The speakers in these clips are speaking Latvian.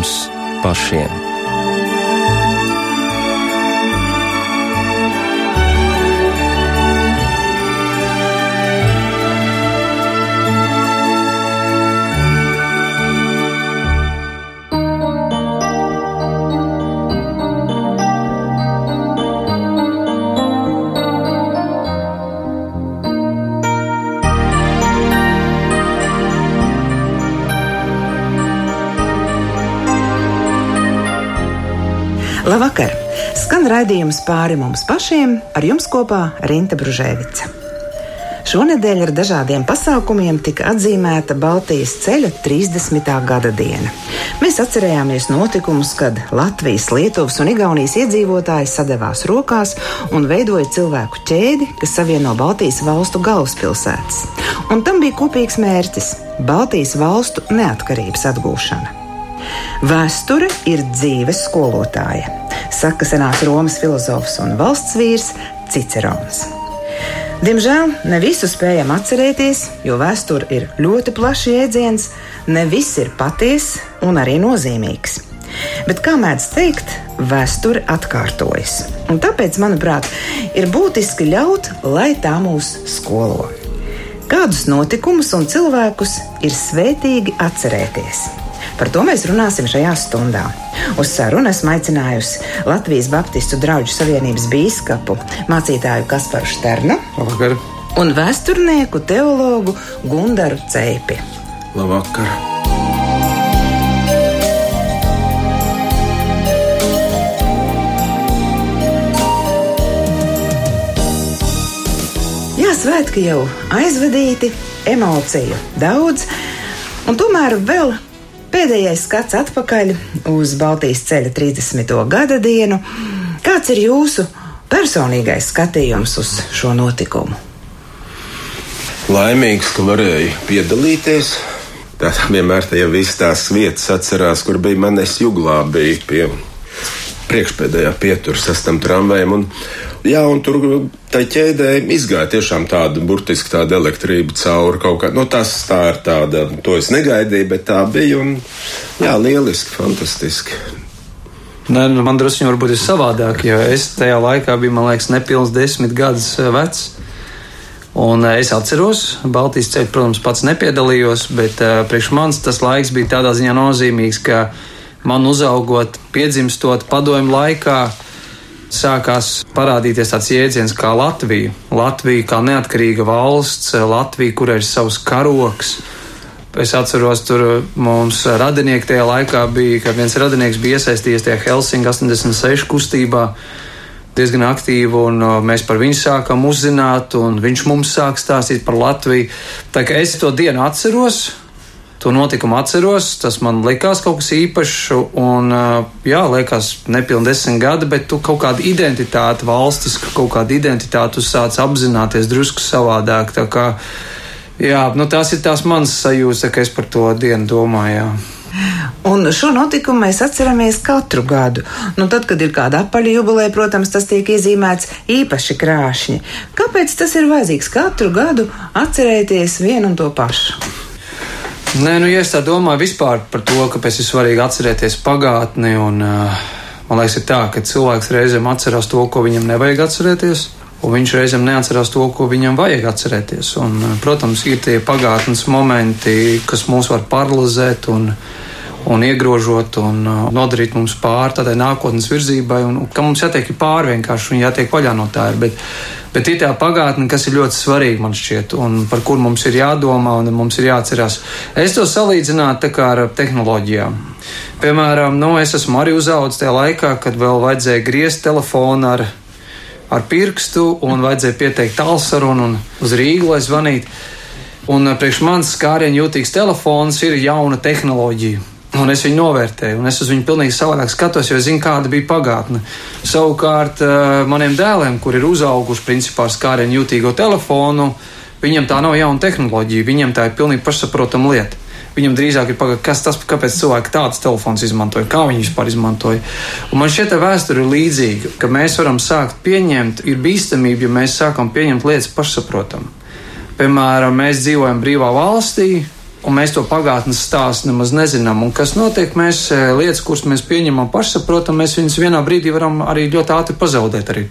mums pašiem. Labvakar! Skan raidījums pāri mums pašiem, ar jums kopā Rīta Brunēvica. Šonadēļ ar dažādiem pasākumiem tika atzīmēta Baltijas ceļa 30. gada diena. Mēs atcerējāmies notikumus, kad Latvijas, Lietuvas un Igaunijas iedzīvotāji sadevās rokās un veidoja cilvēku ķēdi, kas savieno Baltijas valstu galvaspilsētas. Un tam bija kopīgs mērķis - Baltijas valstu neatkarības atgūšana. Vēsture ir dzīves skolotāja, saka senās Romas filozofs un valsts vīrs Cicerons. Diemžēl ne visu spējam atcerēties, jo vēsture ir ļoti plašs jēdziens, ne viss ir patiesa un arī nozīmīgs. Bet, kā mēdz teikt, vēsture atkārtojas. Un tāpēc, manuprāt, ir būtiski ļaut, lai tā mūs skolo. Kādus notikumus un cilvēkus ir svētīgi atcerēties? Par to mēs runāsim šajā stundā. Uz sarunu esmu aicinājusi Latvijas Baptistu draugu savienības bīskapu, mācītāju Kasparu Šternu Labvakar. un vēsturnieku teologu Gundaru Ceipi. Labvakar. Svētki jau aizvadīti, emociju daudz, un tomēr vēl pēdējais skats atpakaļ uz Baltijas ceļa 30. gada dienu. Kāds ir jūsu personīgais skatījums uz šo notikumu? Laimīgs, ka varēju piedalīties. Tā vienmēr tajā visas tās vietas atcerās, kur bija manis juglā, bija pie priekšpēdējā pieturas sastam tramvajam. Un, jā, un tur tai ķēdē izgāja tiešām tāda burtiski tāda elektrība cauri kaut kā. Nu, tas tā ir tāda, to es negaidīju, bet tā bija. Un, jā, lieliski, fantastiski. Nē, nu, man drusku varbūt ir savādāk, jo es tajā laikā biju, man liekas, nepilns desmit gadus eh, vecs. Un eh, es atceros, Baltijas ceļā, protams, pats nepiedalījos, bet uh, priekš manis tas laiks bija tādā ziņā nozīmīgs, ka man uzaugot, piedzimstot padomju laikā, sākās parādīties tāds jēdziens kā Latvija. Latvija kā neatkarīga valsts, Latvija, kurai ir savs karoks. Es atceros, tur mums radinieki tajā laikā bija, kad viens radinieks bija iesaistījies tajā Helsinki 86 kustībā diezgan aktīvi, un uh, mēs par viņu sākam uzzināt, un viņš mums sāk stāstīt par Latviju. Tā kā es to dienu atceros, to notikumu atceros, tas man likās kaut kas īpašs, un jā, liekas, nepilni desmit gadi, bet tu kaut kādu identitāti, valstisku kaut kādu identitāti uzsāc apzināties drusku savādāk. Tā kā, jā, nu tās ir tās manas sajūtas, ka es par to dienu domāju. Jā. Un šo notikumu mēs atceramies katru gadu. Nu, tad, kad ir kāda apaļa jubileja, protams, tas tiek iezīmēts īpaši krāšņi. Kāpēc tas ir vajadzīgs katru gadu atcerēties vienu un to pašu? Nē, nu, ja es tā domāju vispār par to, kāpēc ir svarīgi atcerēties pagātni, un uh, man liekas, ir tā, ka cilvēks reizēm atcerās to, ko viņam nevajag atcerēties. Un viņš reizēm neatcerās to, ko viņam vajag atcerēties. Un, protams, ir tie pagātnes momenti, kas mūs var paralizēt un, un iegrožot un nodarīt mums pāri tādai nākotnes virzībai, un ka mums jātiek pāri vienkārši un jātiek vaļā no tā. Ir. Bet, bet ir tā pagātne, kas ir ļoti svarīga man šķiet, un par kur mums ir jādomā un mums ir jāatcerās. Es to salīdzinātu ar tehnoloģijām. Piemēram, nu, es esmu arī uzaugusi tajā laikā, kad vēl vajadzēja griezt telefonu ar ar pirkstu un vajadzēja pieteikt tālsarunu un uz Rīgu, lai zvanītu. Un eh, priekš manis skārienu jūtīgs telefons ir jauna tehnoloģija. Un es viņu novērtēju, un es uz viņu pilnīgi savādāk skatos, jo zinu, kāda bija pagātne. Savukārt, eh, maniem dēliem, kur ir uzauguši principā ar skārienu jūtīgo telefonu, viņiem tā nav jauna tehnoloģija, viņiem tā ir pilnīgi pašsaprotama lieta. Viņam drīzāk ir pagaidām, kas tas, kāpēc cilvēki tādus telefons izmantoja, kā viņi vispār izmantoja. Un man šķiet, ka vēsture ir līdzīga, ka mēs varam sākt pieņemt, ir bīstamība, ja mēs sākam pieņemt lietas pašsaprotam. Piemēram, mēs dzīvojam brīvā valstī, un mēs to pagātnes stāstu nemaz nezinām. Un kas notiek, mēs lietas, kuras mēs pieņemam pašsaprotam, mēs viņus vienā brīdī varam arī ļoti ātri pazaudēt. Arī.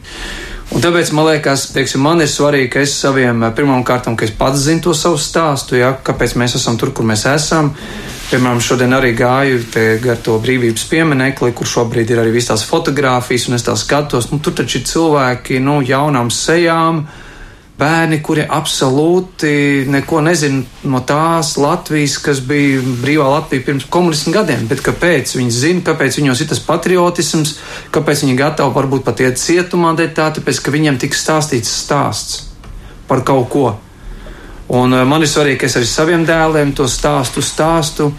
Un tāpēc man liekas, teiksim, man ir svarīgi, ka es saviem pirmām kārtām, ka es pats zinu to savu stāstu, ja, kāpēc mēs esam tur, kur mēs esam. Piemēram, šodien arī gāju gar to brīvības pieminekli, kur šobrīd ir arī visas tās fotogrāfijas, un es tās skatos. Nu, tur taču ir cilvēki, nu, jaunām sejām, uh, bērni, kuri absolūti neko nezina no tās Latvijas, kas bija brīvā Latvija pirms komunismu gadiem. Bet kāpēc viņi zina, kāpēc viņos ir tas patriotisms, kāpēc viņi gatavi varbūt pat iet cietumā dēļ tā, tāpēc ka viņiem tiks stāstīts stāsts par kaut ko. Un eh, man ir svarīgi, ka es arī saviem dēliem to stāstu stāstu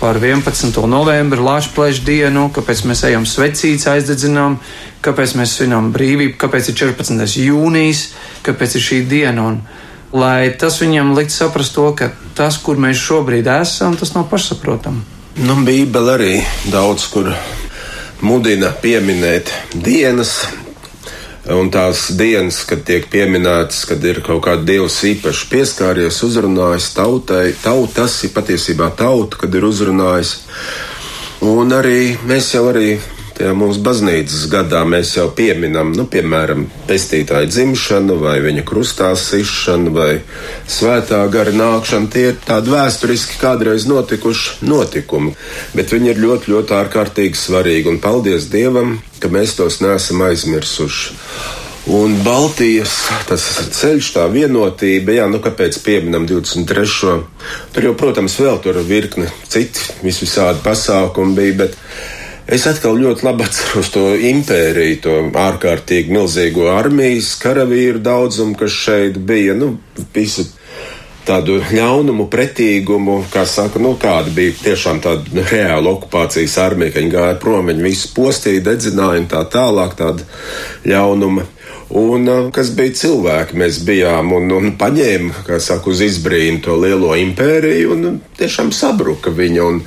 par 11. novembra Latvijas dienu, kāpēc mēs ejam svecītes aizdedzinām, kāpēc mēs svinām brīvību, kāpēc ir 14. jūnijas, kāpēc ir šī diena. Un, lai tas viņam likt saprast to, ka tas, kur mēs šobrīd esam, tas nav pašsaprotami. Nu, Bībele arī daudz kur mudina pieminēt dienas, Un tās dienas, kad tiek pieminētas, kad ir kaut kāda dievs īpaši pieskāries, uzrunājis tautai, tautas ir patiesībā tauta, kad ir uzrunājis. Un arī mēs jau arī tajā mūsu baznīcas gadā mēs jau pieminam, nu, piemēram, pestītāju dzimšanu, vai viņa krustā sišanu, vai svētā gara nākšanu. Tie ir tādi vēsturiski kādreiz notikuši notikumi, bet viņi ir ļoti, ļoti ārkārtīgi svarīgi. Un paldies Dievam, ka mēs tos neesam aizmirsuši. Un Baltijas ceļš, tā vienotība, jā, nu kāpēc pieminam 23. Tur jau, protams, vēl tur virkne citi visvisādi pasākumi bija, bet Es atkal ļoti labi atceros to impēriju, to ārkārtīgi milzīgo armijas karavīru daudzumu, kas šeit bija. Nu, visu tādu ļaunumu, pretīgumu, kā saka, nu, kāda bija tiešām tāda reāla okupācijas armija, ka viņi gāja prom, viņi visu postīja, dedzināja un tā tālāk tāda ļaunuma. Un kas bija cilvēki, mēs bijām un, un paņēma, kā saka, uz izbrīnu to lielo impēriju un tiešām sabruka viņa. Un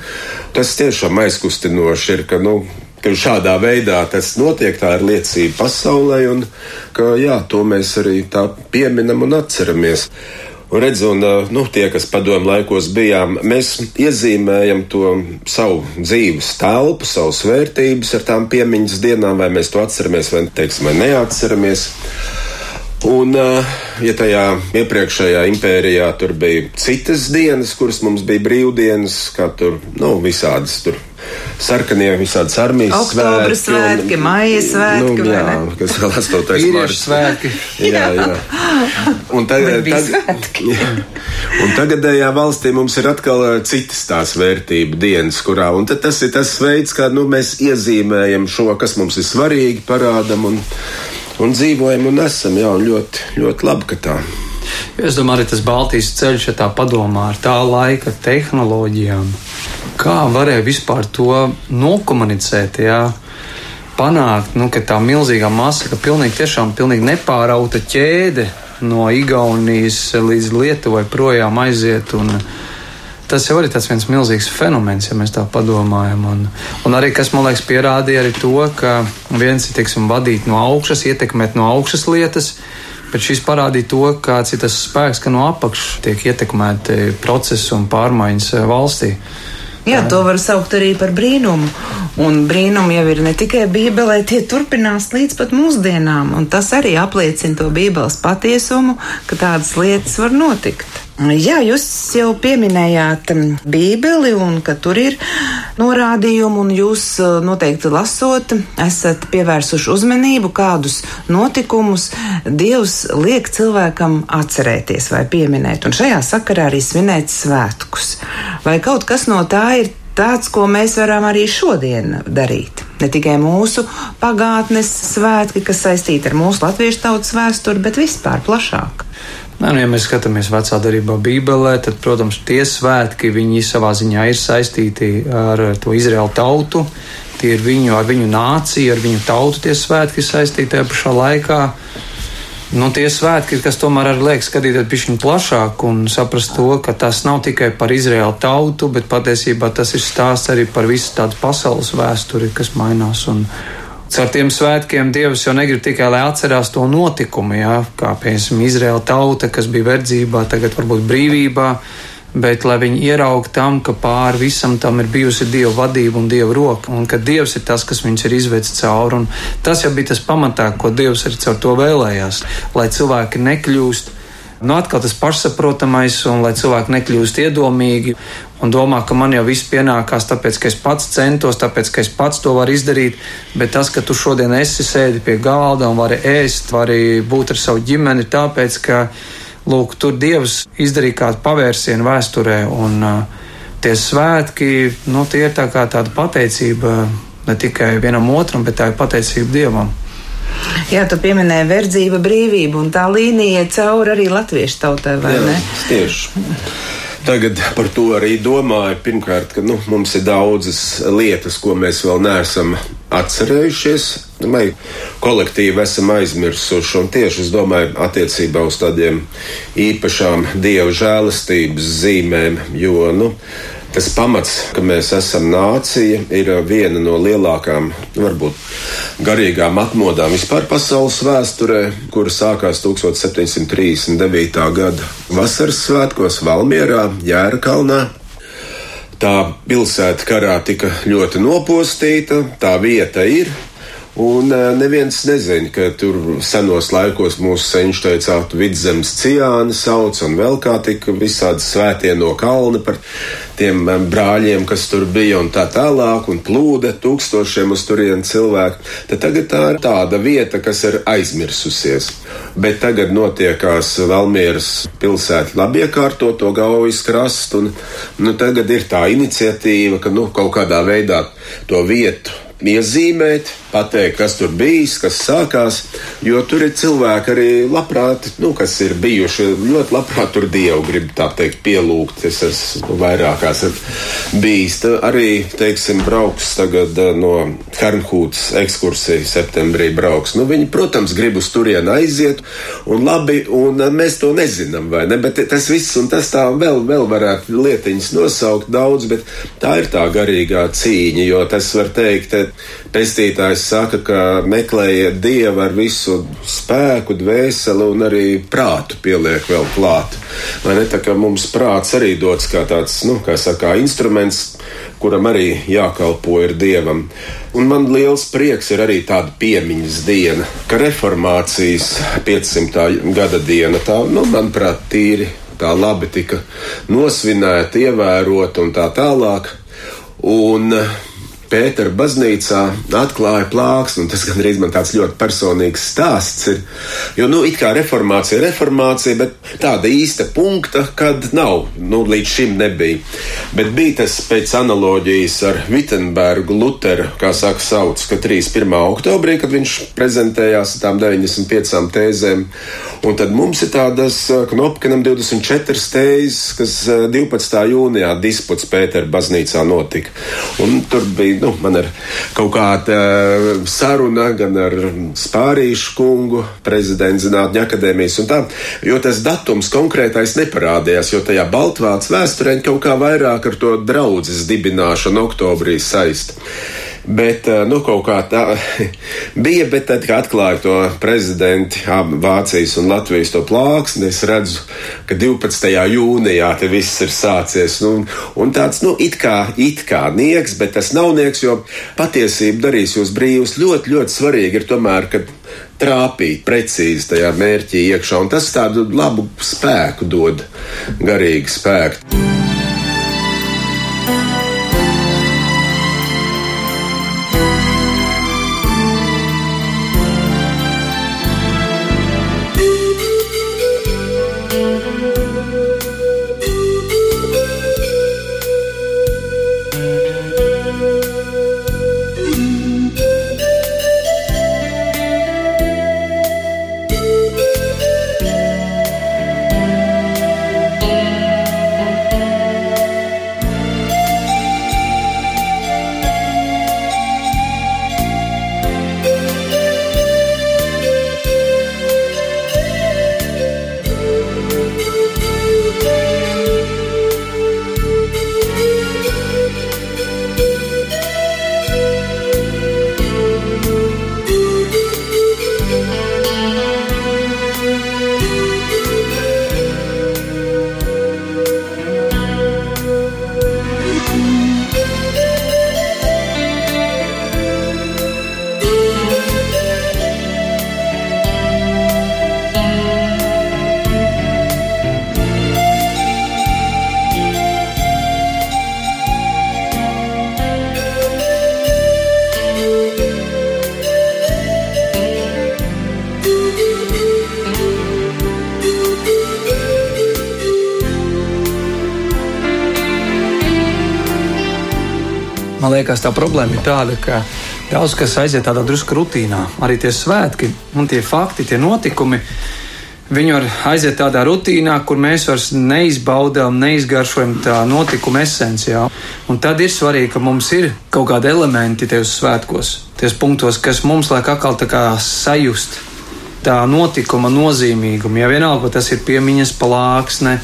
tas tiešām aizkustinoši ir, ka, nu, ka šādā veidā tas notiek, tā ir liecība pasaulē, un ka jā, to mēs arī tā pieminam un atceramies. Redz, un nu, tie, kas padomu laikos bijām, mēs iezīmējam to savu dzīves telpu, savas vērtības ar tām piemiņas dienām, vai mēs to atceramies, vai, teiksim, vai neatceramies. Un, ja tajā iepriekšējā impērijā tur bija citas dienas, kuras mums bija brīvdienas, kā tur, nu, visādas tur sarkanie visādas armijas Oktobra svētki. svētki maija svētki. Nu, jā, kas vēl 8. marta svētki. jā, jā. Un tagad, tag, jā. un tagadējā valstī mums ir atkal citas tās vērtību dienas, kurā, un tas ir tas veids, kā nu, mēs iezīmējam šo, kas mums ir svarīgi, parādam un, un dzīvojam un esam, jā, un ļoti, ļoti labi, ka tā. Es domāju, arī tas Baltijas ceļš, ja tā padomā ar tā laika tehnoloģijām, kā varēja vispār to nokomunicēt, jā, panākt, nu, ka tā milzīgā masa, ka pilnīgi tiešām pilnīgi nepārauta ķēde no Igaunijas līdz Lietuvai projām aiziet un tas jau ir tāds viens milzīgs fenomens, ja mēs tā padomājam. Un, un arī, kas man liekas, pierādīja arī to, ka viens ir, teiksim, vadīt no augšas, ietekmēt no augšas lietas, Bet šis parādīja to, kāds ir tas spēks, ka no apakšas tiek ietekmēti procesi un pārmaiņas valstī. Jā, to var saukt arī par brīnumu. Un brīnumi jau ir ne tikai Bībelē, tie turpinās līdz pat mūsdienām. Tas arī apliecina to Bībeles patiesumu, ka tādas lietas var notikt. Jā, jūs jau pieminējāt um, Bībeli un ka tur ir norādījumi, un jūs uh, noteikti lasot, esat pievērsuši uzmanību, kādus notikumus Dievs liek cilvēkam atcerēties vai pieminēt, un šajā sakarā arī svinēt svētkus. Vai kaut kas no tā ir tāds, ko mēs varam arī šodien darīt? Ne tikai mūsu pagātnes svētki, kas saistīti ar mūsu latviešu tautas vēsturi, bet vispār plašāk. Nē, nu, ja mēs skatāmies vecā darbā Bībelē, tad, protams, tie svētki viņi savā ziņā ir saistīti ar to Izraēlu tautu. Tie ir viņu, ar viņu nāciju, ar viņu tautu tie svētki saistīti tajā pašā laikā. Nu, tie svētki, kas tomēr arī liek skatīties pišķiņu plašāk un saprast to, ka tas nav tikai par Izraēlu tautu, bet patiesībā tas ir stāsts arī par visu tādu pasaules vēsturi, kas mainās. Un, Caur tiem svētkiem Dievs jau negrib tikai, lai atcerās to notikumu, jā, kā piemēram Izraēla tauta, kas bija verdzībā, tagad varbūt brīvībā, bet lai viņi ieraugtu tam, ka pāri visam tam ir bijusi Dieva vadība un Dieva roka, un ka Dievs ir tas, kas viņus ir izvedis cauri. Un tas jau bija tas pamatā, ko Dievs arī caur to vēlējās, lai cilvēki nekļūst. Nu, atkal tas pašsaprotamais, un lai cilvēki nekļūst iedomīgi un domā, ka man jau viss pienākās, tāpēc, ka es pats centos, tāpēc, ka es pats to varu izdarīt. Bet tas, ka tu šodien esi sēdi pie galda un vari ēst, vari būt ar savu ģimeni, tāpēc, ka Lūk, tur Dievs izdarīja kādu pavērsienu vēsturē, un uh, tie svētki, nu, tie ir tā kā tāda pateicība ne tikai vienam otram, bet tā ir pateicība Dievam. Jā, tu pieminēji verdzību, brīvību, un tā līnija cauri arī latviešu tautai, vai Jā, ne? Tieši. Tagad par to arī domāju. Pirmkārt, ka nu, mums ir daudzas lietas, ko mēs vēl neesam atcerējušies. Domāju, kolektīvi esam aizmirsuši. Un tieši es domāju, attiecībā uz tādiem īpašām dievu žēlastības zīmēm, jo nu, Tas pamats, ka mēs esam nācija, ir viena no lielākām, varbūt garīgām atmodām vispār pasaules vēsturē, kura sākās 1739. gada vasaras svētkos Valmierā, Jēra kalnā. Tā pilsēta karā tika ļoti nopostīta, tā vieta ir, Un neviens nezina, ka tur senos laikos mūsu senči teica, ka vidzemes ciāni sauc un vēl kā tika visādi svētie no kalna par tiem brāļiem, kas tur bija un tā tālāk, un plūda tūkstošiem uz turienu cilvēku. Tad tagad tā ir tāda vieta, kas ir aizmirsusies. Bet tagad notiekās Valmieras pilsēta labi iekārtoto gaujas krastu, un nu, tagad ir tā iniciatīva, ka nu, kaut kādā veidā to vietu iezīmēt, pateikt, kas tur bijis, kas sākās. Jo tur ir cilvēki arī labprāt, nu, kas ir bijuši ļoti labprāt tur dievu, grib tā teikt, pielūgt. Es esmu vairākās bijis. Tā arī, teiksim, brauks tagad eh, no Hernhūtas ekskursija septembrī brauks. Nu, viņi, protams, grib uz turieni aiziet, un labi, un eh, mēs to nezinām, vai ne? Bet tas viss, un tas tā vēl, vēl varētu lietiņas nosaukt daudz, bet tā ir tā garīgā cīņa, jo tas var teikt, pestītājs saka, ka meklējiet dievu ar visu spēku, dvēseli un arī prātu pieliek vēl klāt. Vai ne tā kā mums prāts arī dots kā tāds, nu, kā saka, instruments, kuram arī jākalpo ir dievam. Un man liels prieks ir arī tāda piemiņas diena, ka reformācijas 500. gada diena, tā, nu, manuprāt, tīri tā labi tika nosvinēta, ievērota un tā tālāk. Un Pētera baznīcā atklāja plāksni, un tas gandrīz man tāds ļoti personīgs stāsts ir. Jo, nu, it kā reformācija ir reformācija, bet tāda īsta punkta, kad nav, nu, līdz šim nebija. Bet bija tas pēc analoģijas ar Wittenbergu Luteru, kā saka, sauc, ka 31. oktobrī, kad viņš prezentējās ar tām 95 tēzēm, un tad mums ir tādas Knopkinam 24 tēzes, kas 12. jūnijā disputs Pētera baznīcā notika. Un tur bija nu, man ir kaut kāda uh, saruna gan ar Spārīšu kungu, prezidentu zinātņu akadēmijas un tā, jo tas datums konkrētais neparādījās, jo tajā Baltvāts vēsturē kaut kā vairāk ar to draudzes dibināšanu oktobrī saist. Bet, eh, nu, kaut kā tā bija, bet tad, kad atklāju to prezidenti, Vācijas un Latvijas to plāksni, es redzu, ka 12. jūnijā te viss ir sācies. Nu, un tāds, nu, it kā, it kā nieks, bet tas nav nieks, jo patiesība darīs jūs brīvus. Ļoti, ļoti svarīgi ir tomēr, ka trāpīt precīzi tajā mērķī iekšā, un tas tādu labu spēku dod, garīgu spēku. Liekas, tā problēma ir tāda, ka daudz kas aiziet tādā drusku rutīnā. Arī tie svētki un tie fakti, tie notikumi. Viņi var aiziet tādā rutīnā, kur mēs vairs neizbaudām, neizgaršojam tā notikuma esencijā. Un tad ir svarīgi, ka mums ir kaut kādi elementi tajos svētkos, tajos punktos, kas mums liek atkal tā kā sajust tā notikuma nozīmīgumu. Ja vienalga, tas ir piemiņas plāksne,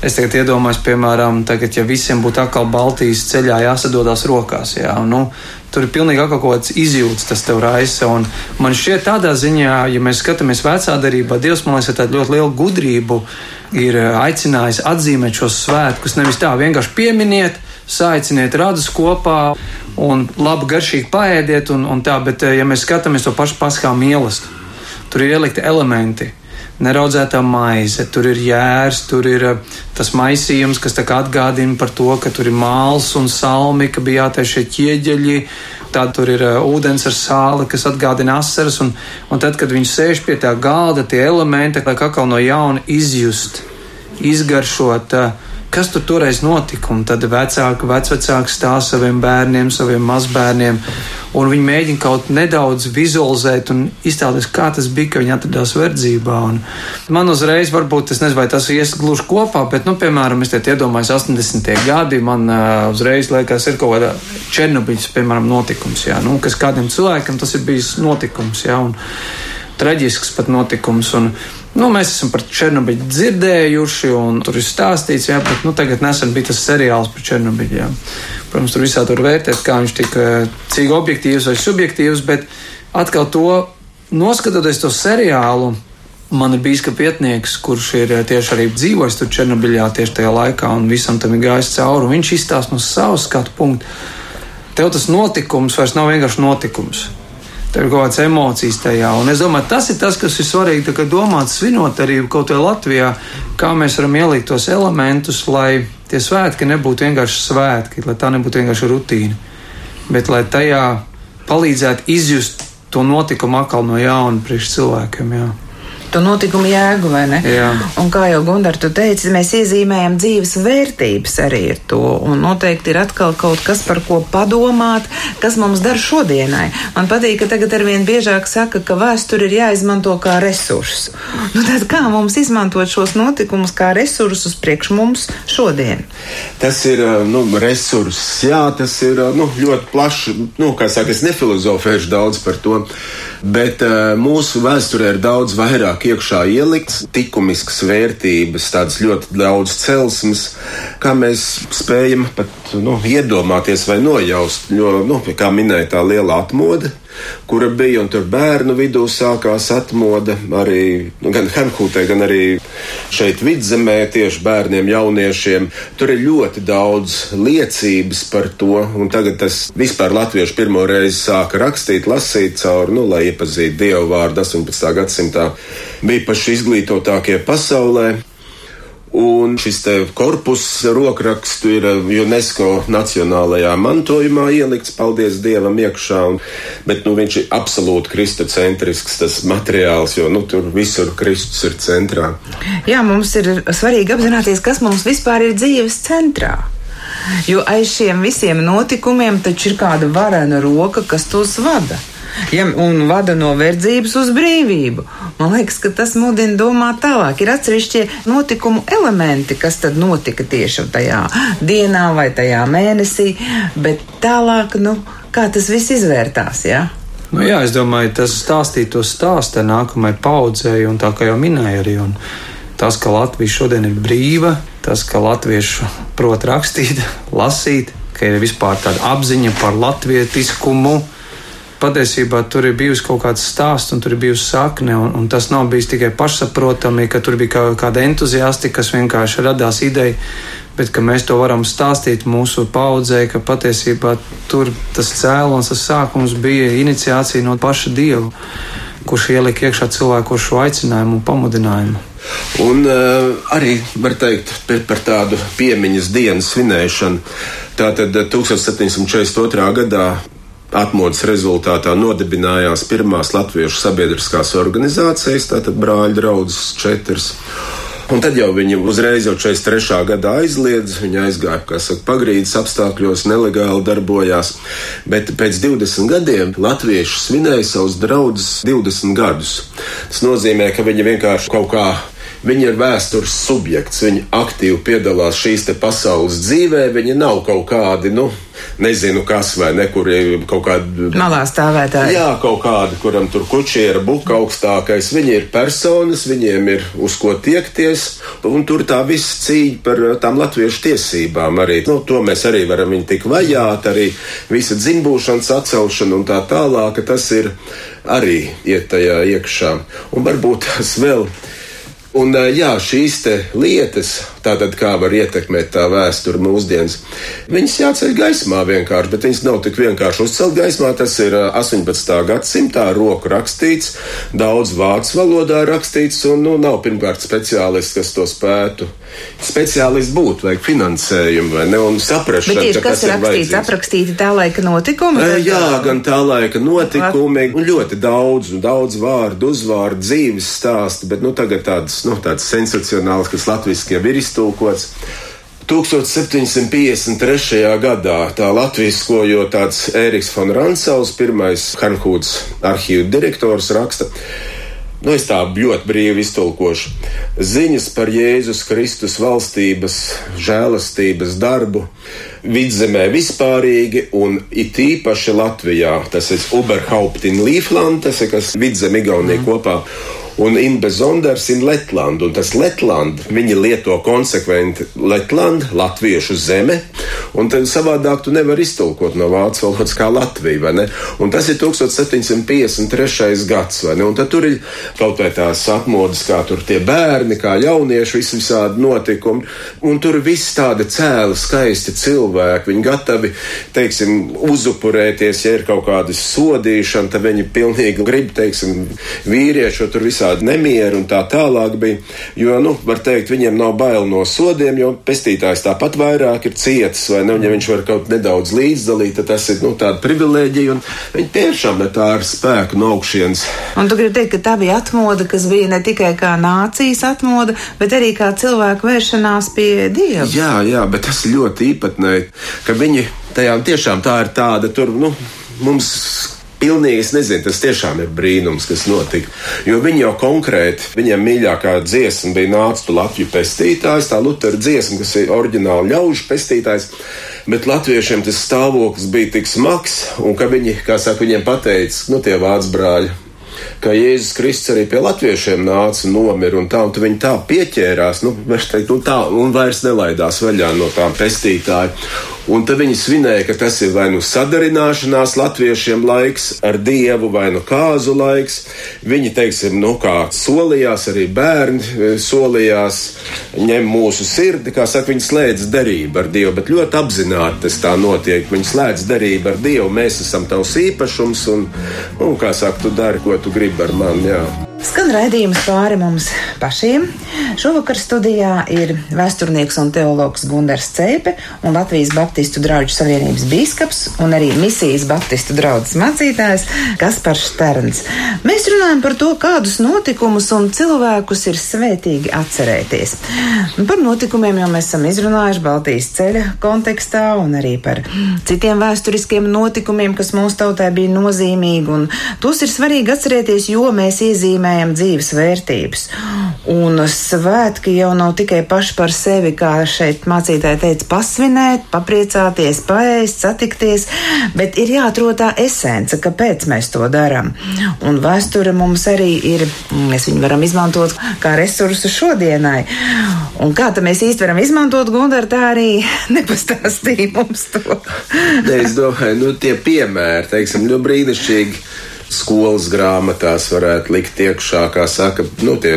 Es tagad iedomājos, piemēram, tagad, ja visiem būtu atkal Baltijas ceļā jāsadodas rokās, jā, nu, tur ir pilnīgi kaut kāds izjūts, tas tev raisa. Un man šķiet, tādā ziņā, ja mēs skatāmies vecā darbā, Dievs man liekas, tādu ļoti lielu gudrību ir eh, aicinājis atzīmēt šos svētkus. Nevis tā vienkārši pieminiet, saiciniet radus kopā un labi garšīgi paēdiet un, un tā, bet eh, ja mēs skatāmies to pašu paskā mīlestību, tur ir ielikti elementi neraudzētā maize, tur ir jērs, tur ir eh, tas maisījums, kas atgādina par to, ka tur ir māls un salmi, ka bija jātaisa šie ķieģeļi. Tad tur ir uh, ūdens ar sāli, kas atgādina asaras, un, un tad, kad viņi sēž pie tā galda, tie elementi, lai atkal no jauna izjust, izgaršot. Uh, kas tur toreiz notika. Un tad vecāki, vecvecāki stāsta saviem bērniem, saviem mazbērniem, un viņi mēģina kaut nedaudz vizualizēt un iztēloties, kā tas bija, kad viņi atradās verdzībā. Un man uzreiz, varbūt tas nezinu, vai tas ies gluži kopā, bet, nu, piemēram, es te iedomājos 80. gadi, man uh, uzreiz liekas, ir kaut kāda Černobiļas, piemēram, notikums, jā, nu, kas kādam cilvēkam tas ir bijis notikums, jā, un traģisks pat notikums. Un, Nu, mēs esam par Černobiļu dzirdējuši, un tur ir stāstīts, jā, bet nu, tagad nesen bija tas seriāls par Černobiļu. Jā. Protams, tur visā tur vērtēt, kā viņš tika cik objektīvs vai subjektīvs, bet atkal to noskatoties to seriālu. Man ir bijis pietnieks, kurš ir tieši arī dzīvojis tur Černobiļā tieši tajā laikā, un visam tam ir gājis cauri. Viņš izstāsta no savas skatu punkta. Tev tas notikums vairs nav vienkārši notikums. Tur ir kaut kādas emocijas tajā. Un es domāju, tas ir tas, kas ir svarīgi domāt, svinot arī kaut vai Latvijā, kā mēs varam ielikt tos elementus, lai tie svētki nebūtu vienkārši svētki, lai tā nebūtu vienkārši rutīna, bet lai tajā palīdzētu izjust to notikumu atkal no jauna priekš cilvēkiem. Jā to notikumu jēgu, vai ne? Jā. Un kā jau Gundar, tu teici, mēs iezīmējam dzīves vērtības arī ar to, un noteikti ir atkal kaut kas, par ko padomāt, kas mums dar šodienai. Man patīk, ka tagad arvien biežāk saka, ka vēsture ir jāizmanto kā resurss. Nu tad kā mums izmantot šos notikumus kā resursus priekš mums šodien? Tas ir, nu, resurss, jā, tas ir, nu, ļoti plašs, nu, kā saka, es nefilozofēšu daudz par to, bet uh, mūsu vēsturē ir daudz vairāk iekšā ielikts, likumiskas vērtības, tādas ļoti daudz celsmes, kā mēs spējam pat nu, iedomāties vai nojaust. Jo, nu, kā minēja tā liela atmoda, kura bija, un tur bērnu vidū sākās atmoda arī nu, gan Hanhūtē, gan arī šeit vidzemē tieši bērniem, jauniešiem. Tur ir ļoti daudz liecības par to, un tagad tas vispār latvieši pirmo reizi sāka rakstīt, lasīt cauri, nu, lai iepazītu Dievu vārdu 18. gadsimtā. Bija paši izglītotākie pasaulē. Un šis korpus rokrakstu ir uh, UNESCO nacionālajā mantojumā ielikts, paldies Dievam, iekšā. Un, bet nu, viņš ir absolūti kristocentrisks, tas materiāls, jo nu, tur visur Kristus ir centrā. Jā, mums ir svarīgi apzināties, kas mums vispār ir dzīves centrā. Jo aiz šiem visiem notikumiem taču ir kāda varena roka, kas tos vada ja, un vada no verdzības uz brīvību. Man liekas, ka tas mudina domāt tālāk. Ir atsevišķie notikumu elementi, kas tad notika tieši tajā dienā vai tajā mēnesī, bet tālāk, nu, kā tas viss izvērtās? Ja? Nu, jā, es domāju, tas stāstīt to stāstu nākamajai paudzei, un tā kā jau minēja arī. Tas, ka Latvija šodien ir brīva, tas, ka latvieši prot rakstīt, lasīt, ka ir vispār tāda apziņa par latvietiskumu, patiesībā tur ir bijusi kaut kāds stāsts, un tur ir bijusi sakne, un, un tas nav bijis tikai pašsaprotami, ka tur bija kā, kāda entuziasti, kas vienkārši radās ideja, bet ka mēs to varam stāstīt mūsu paudzē, ka patiesībā tur tas cēlons, tas sākums bija iniciācija no paša Dieva, kurš ielika iekšā cilvēku šo aicinājumu un pamudinājumu. Un uh, arī var teikt par, par tādu piemiņas dienas svinēšanu. Tātad 1742. gadā Atmodas rezultātā nodibinājās pirmās latviešu sabiedriskās organizācijas, tātad brāļu draudzes četras. Un tad jau viņi uzreiz jau 43. gadā aizliedz, viņi aizgāja, kā saka, pagrīdes apstākļos, nelegāli darbojās. Bet pēc 20 gadiem latvieši svinēja savus draugus 20 gadus. Tas nozīmē, ka viņi vienkārši kaut kā Viņi ir vēstures subjekts, viņi aktīvi piedalās šīs pasaules dzīvē, viņi nav kaut kādi, nu, nezinu, kas vai nekur kaut kādi. Malā stāvētāji. Jā, kaut kādi, kuram tur kučiera buka augstākais. Viņi ir personas, viņiem ir uz ko tiekties, un tur tā viss cīņa par tām latviešu tiesībām arī. Nu, to mēs arī varam viņu tik vajāt, arī visa dzimbūšanas atcelšana un tā tālāk, tas ir arī iet tajā iekšā. Un varbūt tas vēl Un jā, šīs lietas, tātad kā var ietekmēt tā vēsture mūsdienas, viņas jāceļ gaismā vienkārši, bet viņas nav tik vienkārši uzcelt gaismā. Tas ir 18. gadsimtā roku rakstīts, daudz vācu valodā rakstīts, un nu, nav pirmkārt speciālists, kas to spētu. Speciālists būtu, vajag finansējumu vai ne, un saprašanu. Bet tieši kas ir rakstīts, aprakstīti tā laika notikumi? Tad... Jā, gan tā laika notikumi, un ļoti daudz, daudz vārdu, uzvārdu, dzīves stāstu, bet nu tagad tāds, nu, tāds sensacionāls, kas latviski jau ir iztulkots. 1753. gadā tā latviskojo tāds Ēriks von Ransauls, pirmais Hanhūds arhīvu direktors, raksta, nu, es tā ļoti brīvi iztulkošu. Ziņas par Jēzus Kristus valstības, žēlastības darbu vidzemē vispārīgi un it īpaši Latvijā. Tas ir Uberhauptin Līfland, tas ir kas vidzem Igaunija mm. kopā un Inbe Zonders in Letland. Un tas Letland, viņi lieto konsekventi Letland, latviešu zeme, un tad savādāk tu nevari iztulkot no vācu valodas kā Latvija, vai ne? Un tas ir 1753. gads, vai ne? Un tad tur ir kaut vai tās atmodas, kā tur tie bērni, kā jaunieši, visi visādi notikumi, un tur viss tāda cēla, skaisti cilvēki, viņi gatavi, teiksim, uzupurēties, ja ir kaut kāda sodīšana, tad viņi pilnīgi grib, teiksim, vīriešu tur visā visādi nemieri un tā tālāk bija. Jo, nu, var teikt, viņiem nav bail no sodiem, jo pestītājs tāpat vairāk ir cietis, vai ne? Un, ja viņš var kaut nedaudz līdzdalīt, tad tas ir nu, tāda privilēģija, un viņi tiešām met ar spēku no augšienes. Un tu gribi teikt, ka tā bija atmoda, kas bija ne tikai kā nācijas atmoda, bet arī kā cilvēku vēršanās pie dieva. Jā, jā, bet tas ļoti īpatnēji, ka viņi tajā tiešām tā ir tāda tur, nu, mums pilnīgi, es nezinu, tas tiešām ir brīnums, kas notika. Jo viņi jau konkrēti, viņiem mīļākā dziesma bija nāca tu Latviju pestītājs, tā Lutera dziesma, kas ir oriģināli ļaužu pestītājs. Bet latviešiem tas stāvoklis bija tik smags, un ka viņi, kā saka, viņiem pateica, nu, tie vācu brāļi, ka Jēzus Kristus arī pie latviešiem nāca un nomira, un tā, un viņi tā pieķērās, nu, teikt, nu tā, un vairs nelaidās vaļā no tām pestītāju. Un tad viņi svinēja, ka tas ir vai nu sadarināšanās latviešiem laiks ar dievu, vai nu kāzu laiks. Viņi, teiksim, nu kā solījās, arī bērni e, solījās, ņem mūsu sirdi, kā saka, viņi slēdz derību ar dievu, bet ļoti apzināti tas tā notiek. Viņi slēdz derību ar dievu, mēs esam tavs īpašums, un, un kā saka, tu dari, ko tu gribi ar mani. Jā. Skan raidījums pāri mums pašiem. Šovakar studijā ir vēsturnieks un teologs Gundars Cēpe un Latvijas Baptistu draugu savienības bīskaps un arī misijas Baptistu draugs mācītājs Kaspars Šterns. Mēs runājam par to, kādus notikumus un cilvēkus ir svētīgi atcerēties. Par notikumiem jau mēs esam izrunājuši Baltijas ceļa kontekstā un arī par citiem vēsturiskiem notikumiem, kas mūsu tautai bija nozīmīgi, un tos ir svarīgi atcerēties, jo mēs iezīmējam iezīmējam dzīves vērtības. Un svētki jau nav tikai paši par sevi, kā šeit mācītāji teica, pasvinēt, papriecāties, paēst, satikties, bet ir jāatrod tā esence, kāpēc mēs to darām. Un vēsture mums arī ir, mēs viņu varam izmantot kā resursu šodienai. Un kā tad mēs īsti varam izmantot Gundar, tā arī nepastāstīja mums to. ne, es domāju, nu tie piemēri, teiksim, nu brīnišķīgi skolas grāmatās varētu likt iekšā, kā saka, nu, tie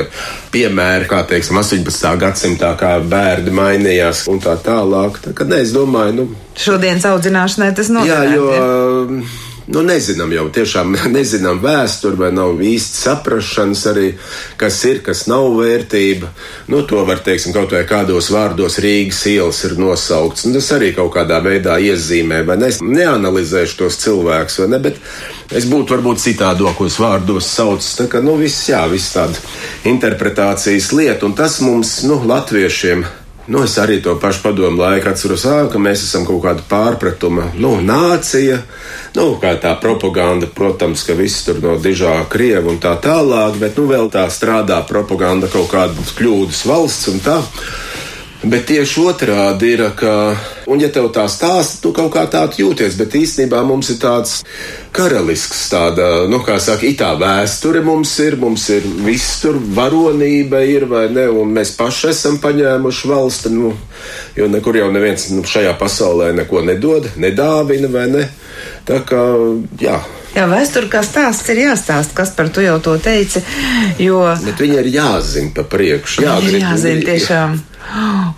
piemēri, kā teiksim, 18. gadsimtā, kā bērni mainījās un tā tālāk. Tā, kad, ne, es domāju, nu. Šodienas audzināšanai tas nozīmē. Jā, jo nu, nezinām jau tiešām nezinām vēsturi, vai nav īsti saprašanas arī, kas ir, kas nav vērtība. Nu, to var, teiksim, kaut vai kādos vārdos Rīgas ielas ir nosaukts. Nu, tas arī kaut kādā veidā iezīmē, vai ne? Es neanalizēšu tos cilvēkus, vai ne, bet es būtu varbūt citādokos vārdos saucis. Tā kā, nu, viss, jā, viss tāda interpretācijas lieta, un tas mums, nu, latviešiem, Nu, es arī to pašu padomu laiku atceros, ā, ka mēs esam kaut kāda pārpratuma nu, nācija. Nu, kā tā propaganda, protams, ka viss tur no dižā krievu un tā tālāk, bet nu vēl tā strādā propaganda kaut kādas kļūdas valsts un tā. Bet tieši otrādi ir, ka, un ja tev tā stāsta, tu kaut kā tādu jūties, bet īstenībā mums ir tāds karalisks, tāda, nu, kā saka, itā vēsture mums ir, mums ir viss tur varonība ir, vai ne, un mēs paši esam paņēmuši valsti, nu, jo nekur jau neviens nu, šajā pasaulē neko nedod, nedāvina, vai ne. Tā kā, jā. Jā, vēsture kā stāsts ir jāstāsta, kas par to jau to teici. Jo... Bet viņi ir jāzina pa priekšu. Jā, jāzina tiešām. Jā.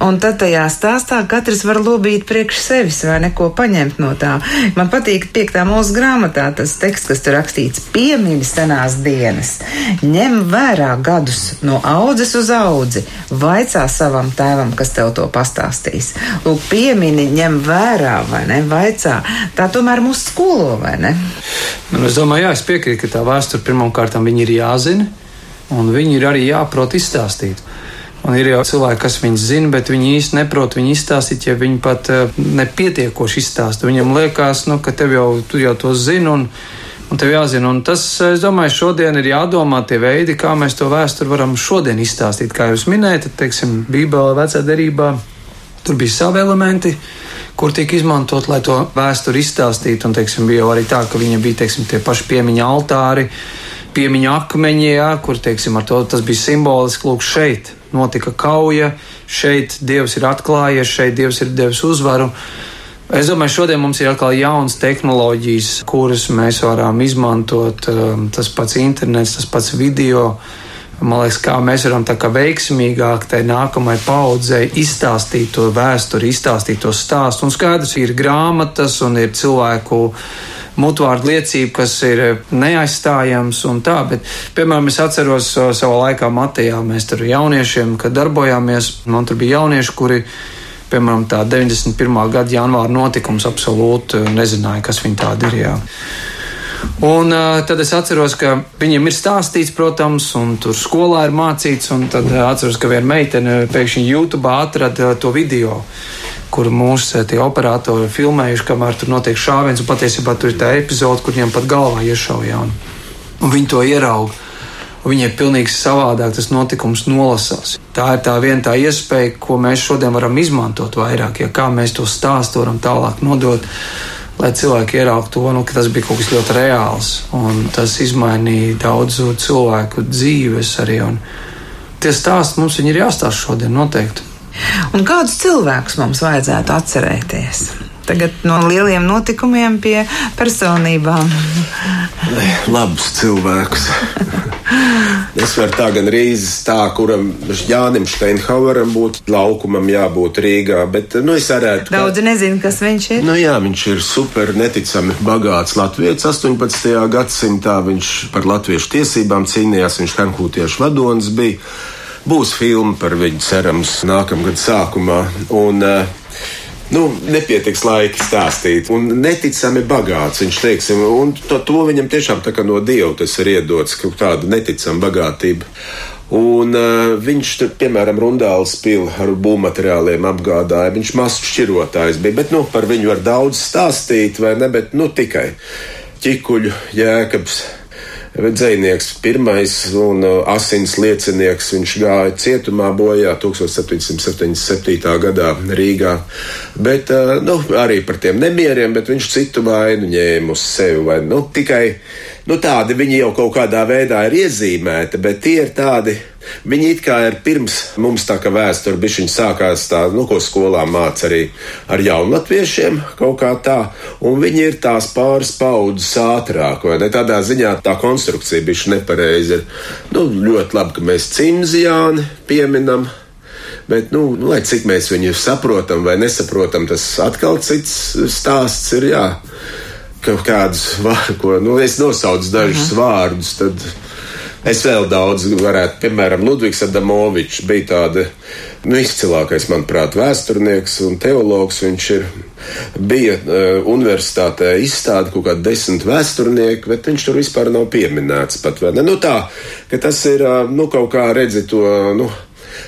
Un tad tajā stāstā katrs var lobīt priekš sevis vai neko paņemt no tā. Man patīk piektā mūsu grāmatā tas teksts, kas tur rakstīts - piemini senās dienas, ņem vērā gadus no audzes uz audzi, vaicā savam tēvam, kas tev to pastāstīs. Lūk, piemini, ņem vērā vai ne, vaicā. Tā tomēr mūs skolo, vai ne? Man, nu, es domāju, jā, es piekrītu, ka tā vēsture pirmkārt ir jāzina, un viņi ir arī jāprot izstāstīt. Un ir jau cilvēki, kas viņus zina, bet viņi īsti neprot viņu izstāstīt, ja viņi pat uh, nepietiekoši izstāsta. Viņam liekas, nu, ka tev jau, tu jau to zini. Un, Un tev jāzina, un tas, es domāju, šodien ir jādomā tie veidi, kā mēs to vēsturi varam šodien izstāstīt. Kā jūs minējat, teiksim, Bībelē, vecā derībā, tur bija savi elementi, kur tika izmantot, lai to vēsturi izstāstītu. Un, teiksim, bija arī tā, ka viņam bija, teiksim, tie paši piemiņa altāri, piemiņa akmeņi, jā, kur, teiksim, to tas bija simboliski, lūk, šeit notika kauja, šeit Dievs ir atklājies, šeit Dievs ir devis uzvaru. Es domāju, šodien mums ir atkal jaunas tehnoloģijas, kuras mēs varam izmantot. Um, tas pats internets, tas pats video. Man liekas, kā mēs varam tā kā veiksmīgāk tai nākamajai paudzei izstāstīt to vēsturi, izstāstīt to stāstu. Un skaidrs, ir grāmatas un ir cilvēku mutvārdu liecība, kas ir neaizstājams un tā, bet, piemēram, es atceros savā laikā Matejā, mēs tur jauniešiem, kad darbojāmies, man tur bija jaunieši, kuri piemēram, tā 91. gada janvāra notikums absolūti nezināja, kas viņi tādi ir. Jā. Un uh, tad es atceros, ka viņiem ir stāstīts, protams, un tur skolā ir mācīts, un tad uh, atceros, ka viena meitene pēkšņi YouTube atrada to video kur mūsu operatori filmējuši, kamēr tur notiek šāviens, patiesībā tur ir tā epizode, kur viņam pat galvā iešauja. Un, un viņi to. Viņiem ir pilnīgi savādāk tas notikums nolasās. Tā ir tā viena tā iespēja, ko mēs šodien varam izmantot vairāk, ja kā mēs to stāstu varam tālāk nodot, lai cilvēki ieraugtu to, nu, ka tas bija kaut kas ļoti reāls. Tas izmainīja daudzu cilvēku dzīves arī. Tie stāsti mums ir jāstāsta šodien noteikti. Un kādus cilvēkus mums vajadzētu atcerēties? Tagad no lieliem notikumiem pie personībām. Labus cilvēkus. Es varu tā gan rīzes tā, kuram Jānim Steinhaueram būtu laukumam jābūt Rīgā, bet, nu, es varētu. Daudzi kā... nezinu, kas viņš ir. Nu, jā, viņš ir super neticami bagāts Latvijas 18. gadsimtā. Viņš par latviešu tiesībām cīnījās, viņš kankūtiešu vadonis bija. Būs filma par viņu, cerams, nākamgad sākumā. Un, uh, Nu, nepietiks laika stāstīt, un neticami bagāts viņš teiksim, un to, to viņam tiešām tā kā no dieva tas ir iedots, kaut tāda neticama bagātība. Un uh, viņš, tur, piemēram, Rundāls pili ar būvmateriāliem apgādāja. Viņš mazs šķirotājs bija, bet nu, par viņu var daudz stāstīt, vai ne? Bet nu, tikai ķikuļu jēkabs dzinieks, pirmais un uh, asins liecinieks. Viņš gāja cietumā bojā 1777. gadā Rīgā. Bet, uh, nu, arī par tiem nemieriem, bet viņš citu vainu ņēma uz sevi. Vai, nu, tikai nu, tādi viņi jau kaut kādā veidā ir iezīmēti, bet tie ir tādi Viņi it kā ir pirms mums tā kā vēsture bišķiņa sākās tā, nu, ko skolā māca arī ar jaunatviešiem kaut kā tā, un viņi ir tās pāris paudzes ātrāk, vai ne? Tādā ziņā tā konstrukcija bišķi nepareizi ir. Nu, ļoti labi, ka mēs cimzijāni pieminam. Bet, nu, lai cik mēs viņu saprotam vai nesaprotam, tas atkal cits stāsts ir. Jā kaut kādus, ko, nu, es nosaucu dažus uh -huh. vārdus, tad Es vēl daudz varētu, piemēram, Ludvigs Adamovičs bija tāda nu, izcilākais, manuprāt, vēsturnieks un teologs. Viņš ir bija uh, universitātē izstāde kaut kādi desmit vēsturnieki, bet viņš tur vispār nav pieminēts pat. Nu, tā, ka tas ir, uh, nu, kaut kā redzi to, nu,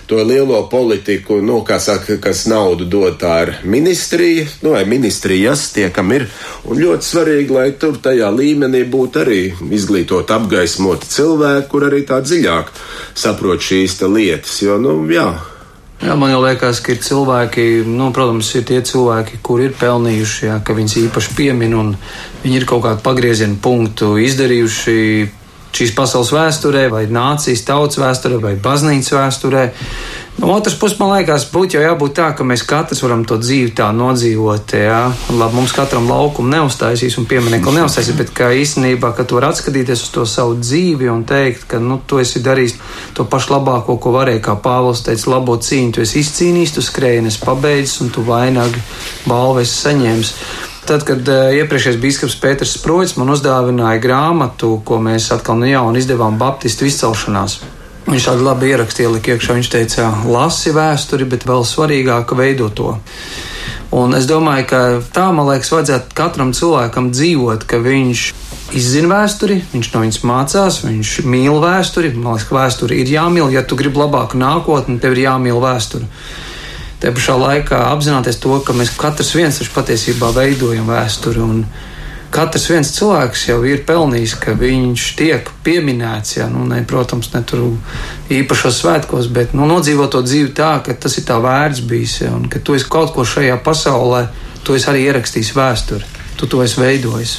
to lielo politiku, nu, kā saka, kas naudu dod, tā ir ministrija, nu, vai ministrijas tie, kam ir. Un ļoti svarīgi, lai tur tajā līmenī būtu arī izglītot, apgaismoti cilvēki, kur arī tā dziļāk saprot šīs lietas. Jo, nu, jā. Jā, man liekas, ka ir cilvēki, nu, protams, ir tie cilvēki, kur ir pelnījuši, jā, ka viņas īpaši piemin, un viņi ir kaut kādu pagriezienu punktu izdarījuši šīs pasaules vēsturē, vai nācijas tautas vēsturē, vai baznīcas vēsturē. No otras puses, man liekas, būtu jau jābūt tā, ka mēs katrs varam to dzīvi tā nodzīvot. Jā. Labi, mums katram laukumu neuztaisīs un pieminiektu neuztaisīs, bet kā īstenībā, ka tu vari atskatīties uz to savu dzīvi un teikt, ka nu, tu esi darījis to pašu labāko, ko varēja, kā Pāvils teica, labo cīņu, tu esi izcīnījis, tu skrējies, pabeidzis un tu vainagi balvu esi saņēmis. Tad, kad uh, iepriekšējais biskups Pēters Sproits man uzdāvināja grāmatu, ko mēs atkal no jauna izdevām Baptistu izcelšanās. Viņš tādu labi ierakstīja, ielika iekšā. Viņš teica, lasi vēsturi, bet vēl svarīgāk veido to. Un es domāju, ka tā, man liekas, vajadzētu katram cilvēkam dzīvot, ka viņš izzina vēsturi, viņš no viņas mācās, viņš mīl vēsturi. Man liekas, ka vēsture ir jāmīl. Ja tu gribi labāku nākotni, tev ir jāmīl vēsturi. Te pašā laikā apzināties to, ka mēs katrs viens patiesībā veidojam vēsturi. Katrs viens cilvēks jau ir pelnījis, ka viņš tiek pieminēts. Ja, nu, ne, protams, ne tur īpašos svētkos, bet nu, nodzīvot to dzīvi tā, ka tas ir tā vērts bijis. Ja, un ka tu esi kaut ko šajā pasaulē, tu esi arī ierakstījis vēsturi, tu to esi veidojis.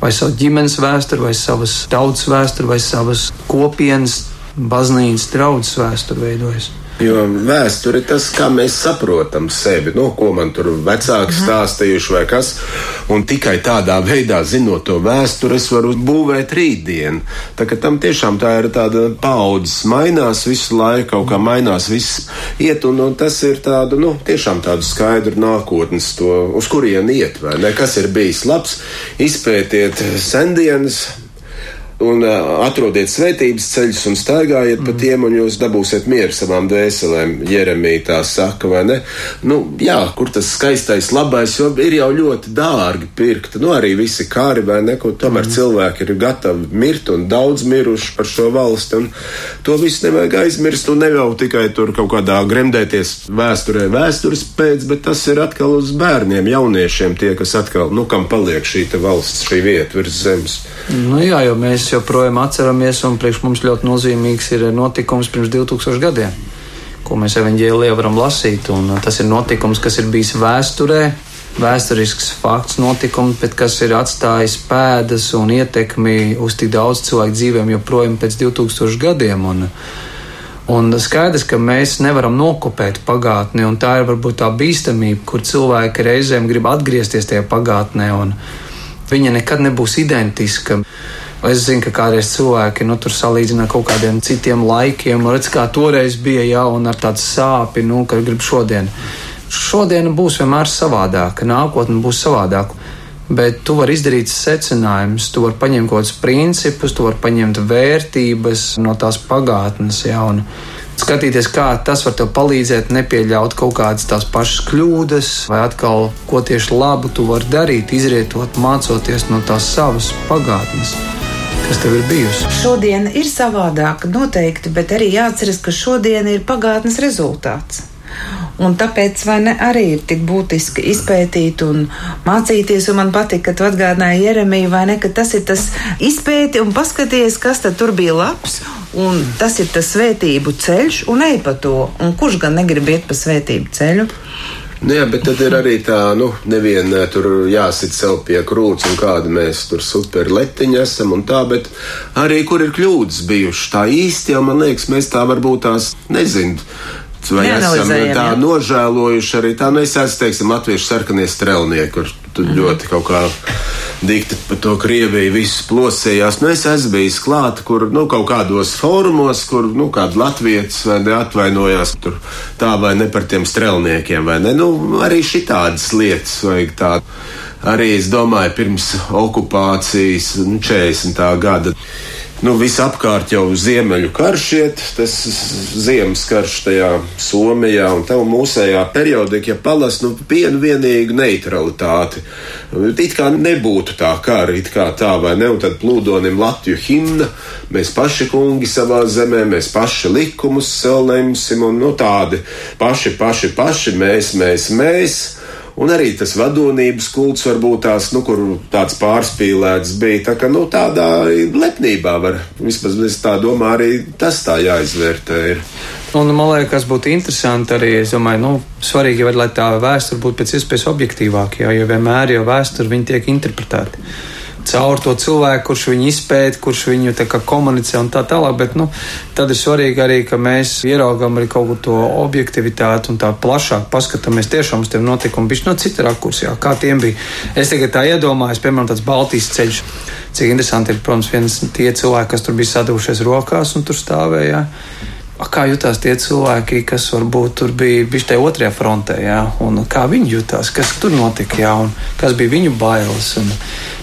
Vai savu ģimenes vēsturi, vai savas tautas vēsturi, vai savas kopienas, baznīcas draudzes vēsturi veidojis. Jo vēsture ir tas, kā mēs saprotam sevi, no ko man tur vecāki mhm. stāstījuši vai kas. Un tikai tādā veidā, zinot to vēsturi, es varu būvēt rītdienu. Tā ka tam tiešām tā ir tāda paudzes mainās visu laiku, kaut kā mainās viss iet, un, un tas ir tādu, nu, tiešām tādu skaidru nākotnes to, uz kurien iet, vai ne, kas ir bijis labs, izpētiet sendienas un atrodiet svētības ceļus un staigājiet mm. pa tiem, un jūs dabūsiet mieru savām dvēselēm. Jeremija tā saka, vai ne? Nu, jā, kur tas skaistais, labais, jo ir jau ļoti dārgi pirkt. Nu, arī visi kāri, vai ne, ko tomēr mm. cilvēki ir gatavi mirt un daudz miruši par šo valsti, un to visu nevajag aizmirst, un ne jau tikai tur kaut kādā gremdēties vēsturē vēstures pēc, bet tas ir atkal uz bērniem, jauniešiem, tie, kas atkal, nu, kam paliek šī valsts, šī vieta virs zemes. Nu jā, jo mēs joprojām atceramies, un priekš mums ļoti nozīmīgs ir notikums pirms 2000 gadiem, ko mēs evaņģēlijā varam lasīt. Un tas ir notikums, kas ir bijis vēsturē, vēsturisks fakts, notikums, bet kas ir atstājis pēdas un ietekmi uz tik daudz cilvēku dzīvēm joprojām pēc 2000 gadiem. Un, Un skaidrs, ka mēs nevaram nokopēt pagātni, un tā ir varbūt tā bīstamība, kur cilvēki reizēm grib atgriezties tajā pagātnē, un viņa nekad nebūs identiska. Es zinu, ka kādreiz cilvēki nu, tur salīdzina kaut kādiem citiem laikiem, redz, kā toreiz bija jau un ar tādu sāpi, nu, ka grib šodien. Šodien būs vienmēr savādāka, nākotne būs savādāka. Bet tu vari izdarīt secinājumus, tu vari paņemt kaut kādus principus, tu vari paņemt vērtības no tās pagātnes. Ja, skatīties, kā tas var tev palīdzēt, nepieļaut kaut kādas tās pašas kļūdas, vai atkal ko tieši labu tu vari darīt, izrietot, mācoties no tās savas pagātnes kas tev ir bijusi? Šodien ir savādāk, noteikti, bet arī jāatceras, ka šodien ir pagātnes rezultāts. Un tāpēc ne, arī ir tik būtiski izpētīt un mācīties. Un man patīk, ka tu atgādināji Jeremiju, vai ne, ka tas ir tas izpēti un paskaties, kas tur bija labs. Un tas ir tas svētību ceļš, un ej pa to. Un kurš gan negrib iet pa svētību ceļu? Nu, jā, bet tad ir arī tā, nu, neviena tur jāsit sev pie krūts un kāda mēs tur super letiņi esam un tā, bet arī kur ir kļūdas bijušas. Tā īsti jau man liekas, mēs tā varbūt tās nezinu. Vai esam tā jā. nožēlojuši arī tā, nu es esmu, teiksim, latviešu sarkanie strelnieki, kur tu mm. ļoti kaut kā dikti par to Krieviju viss plosējās. Nu, es esmu bijis klāt, kur nu, kaut kādos fórumos, kur nu, vai ne atvainojās tur tā vai ne par tiem strelniekiem, vai ne? Nu, arī šitādas lietas vajag tādu. Arī es domāju, pirms okupācijas, nu, 40. gada nu, visapkārt jau ziemeļu karš iet, tas ziemas karš tajā Somijā un tā mūsējā periodika, ja palas, nu, vienu vienīgu neutralitāti. It kā nebūtu tā kara, it kā tā vai ne, un tad plūdonim Latviju himna, mēs paši kungi savā zemē, mēs paši likumus sev lemsim, un nu tādi paši, paši, paši, mēs, mēs, mēs. Un arī tas vadonības kults varbūt tās, nu, kur tāds pārspīlēts bija. Tā kā, nu, tādā lepnībā var, vismaz es tā domāju, arī tas tā jāizvērtē. Ir. Un man liekas, būtu interesanti arī, es domāju, nu, svarīgi, var, lai tā vēsture būtu pēc iespējas objektīvāka, jo vienmēr jau vēsture tiek interpretēta caur to cilvēku, kurš viņu izpēta, kurš viņu komunicē un tā tālāk. Bet nu, tad ir svarīgi arī, ka mēs ieraugām arī kaut ko to objektivitāti un tā plašāk paskatāmies tiešām uz tiem notikumiem, viņš no cita rakursā, kā tiem bija. Es tikai tā iedomājos, piemēram, tāds Baltijas ceļš. Cik interesanti ir, protams, viens tie cilvēki, kas tur bija sadevušies rokās un tur stāvēja. Kā jutās tie cilvēki, kas varbūt tur bija bijuši tajā otrajā frontē, jā, un kā viņi jutās, kas tur notika, jā, un kas bija viņu bailes. Un,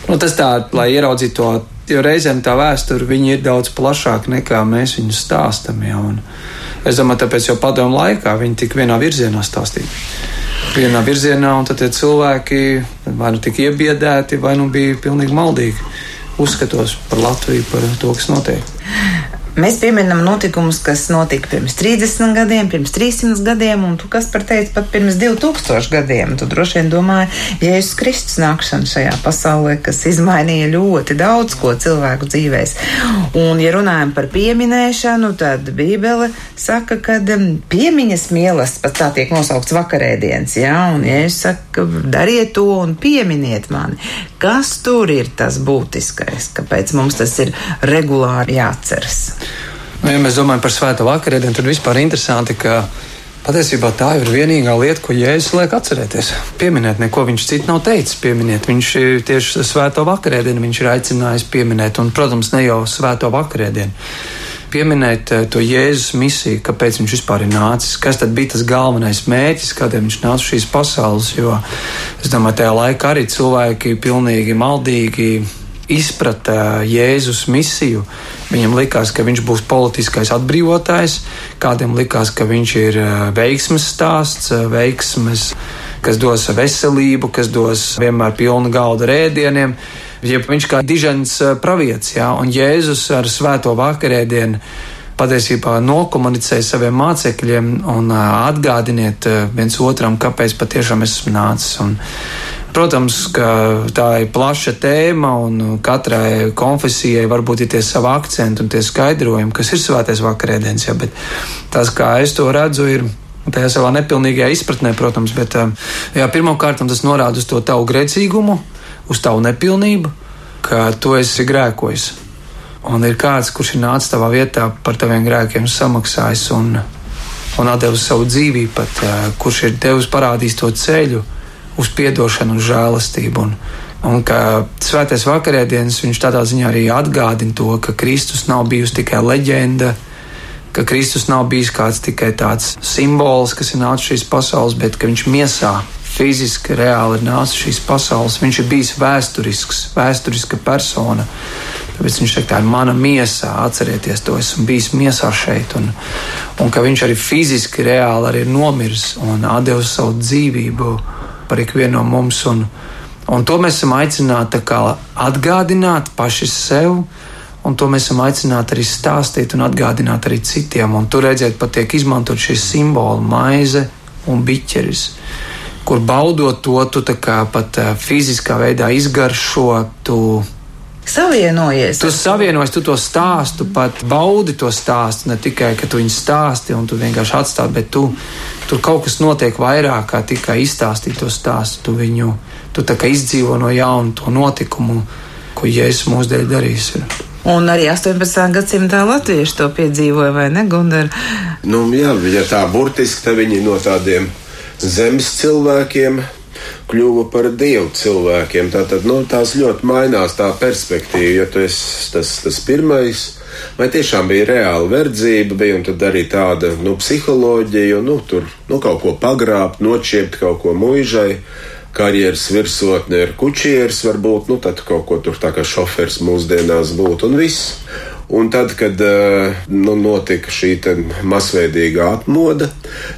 Nu, tas tā, lai ieraudzītu to, jo reizēm tā vēsture ir daudz plašāka nekā mēs viņu stāstam. Ja, es domāju, tāpēc jau padomu laikā viņi tik vienā virzienā stāstīja. Vienā virzienā, un tad tie cilvēki vai nu tika iebiedēti, vai nu bija pilnīgi maldīgi uzskatos par Latviju, par to, kas notiek. Mēs pieminam notikumus, kas notika pirms 30 gadiem, pirms 300 gadiem, un tu kas par teici pat pirms 2000 gadiem. Tu droši vien domāji, Jēzus Kristus nākšana šajā pasaulē, kas izmainīja ļoti daudz ko cilvēku dzīvēs. Un, ja runājam par pieminēšanu, tad Bībele saka, ka um, piemiņas mielas pat tā tiek nosaukts vakarēdienas, jā, un Jēzus saka, dariet to un pieminiet mani. Kas tur ir tas būtiskais, kāpēc mums tas ir regulāri jāatceras? Nu, ja mēs domājam par svēto vakarēdienu, tad vispār interesanti, ka patiesībā tā ir vienīgā lieta, ko Jēzus liek atcerēties. Pieminēt, neko viņš citu nav teicis. Pieminiet, viņš tieši svēto vakarēdienu, viņš ir aicinājis pieminēt, un, protams, ne jau svēto vakarēdienu. Pieminēt eh, to Jēzus misiju, kāpēc viņš vispār ir nācis, kas tad bija tas galvenais mērķis, kādēļ viņš nāca šīs pasaules. Jo es domāju, tajā laikā arī cilvēki pilnīgi maldīgi izprata Jēzus misiju. Viņam likās, ka viņš būs politiskais atbrīvotājs, kādam likās, ka viņš ir eh, veiksmes stāsts, eh, veiksmes, kas dos veselību, kas dos vienmēr pilnu galdu rēdieniem. Ja viņš kā dižens eh, pravietis, jā, un Jēzus ar svēto vakarēdienu patiesībā nokomunicēja saviem mācekļiem un atgādiniet viens otram, kāpēc patiešām esmu nācis. Un Protams, ka tā ir plaša tēma, un katrai konfesijai varbūt ir tie savi akcenti un tie skaidrojumi, kas ir svētais vakarēdienas, ja, bet tas, kā es to redzu, ir tajā savā nepilnīgajā izpratnē, protams, bet jā, pirmkārt tas norāda uz to tavu grēcīgumu, uz tavu nepilnību, ka tu esi grēkojis. Un ir kāds, kurš ir nācis tavā vietā par taviem grēkiem samaksājis un, un devis savu dzīvību, pat, kurš ir devis parādījis to ceļu uz atdošanu, uz žēlastību. Un, un ka svētais vakarēdienas viņš tādā ziņā arī atgādina to, ka Kristus nav bijusi tikai leģenda, ka Kristus nav bijis kāds tikai tāds simbols, kas ir nācis šīs pasaules, bet ka viņš miesā fiziski, reāli ir nācis šīs pasaules. Viņš ir bijis vēsturisks, vēsturiska persona. Tāpēc viņš teica, tā ir mana miesā, atcerieties to, esmu bijis miesā šeit, un, un ka viņš arī fiziski, reāli arī ir nomiris un devis savu dzīvību par ikvienu no mums. Un, un to mēs esam aicināti atgādināt paši sev. Un to mēs esam aicināti arī stāstīt un atgādināt arī citiem. Un tur redzēt, pat tiek izmantot šie simboli, maize un biķeris, kur baudot to, tu pat uh, fiziskā veidā izgaršo, tu savienojies. Tu savienojies, tu to stāstu, pat baudi to stāstu. Ne tikai, ka tu viņu stāsti un tu vienkārši atstāji, bet tu, tur kaut kas notiek vairāk kā tikai izstāstīt to stāstu. Tu viņu tu izdzīvo no jauna to notikumu, ko Jēzus mūsu dēļ darīs. Ir. Un arī 18. gadsimtā latvieši to piedzīvoja, vai ne, Gundar? Nu, jā, ja tā burtiski, tad viņi no tādiem zemes cilvēkiem kļuvu par dievu cilvēkiem. Tātad nu, tās ļoti mainās tā perspektīva, ja tu esi tas, tas pirmais. Vai tiešām bija reāla verdzība, bija arī tāda nu, psiholoģija, nu, tur nu, kaut ko pagrābt, nočiept kaut ko muižai karjeras virsotne ir kučieris, varbūt nu, kaut ko tur tā kā šofers mūsdienās būtu un viss. Un tad, kad eh, nu, notika šī masveidīgā atmoda,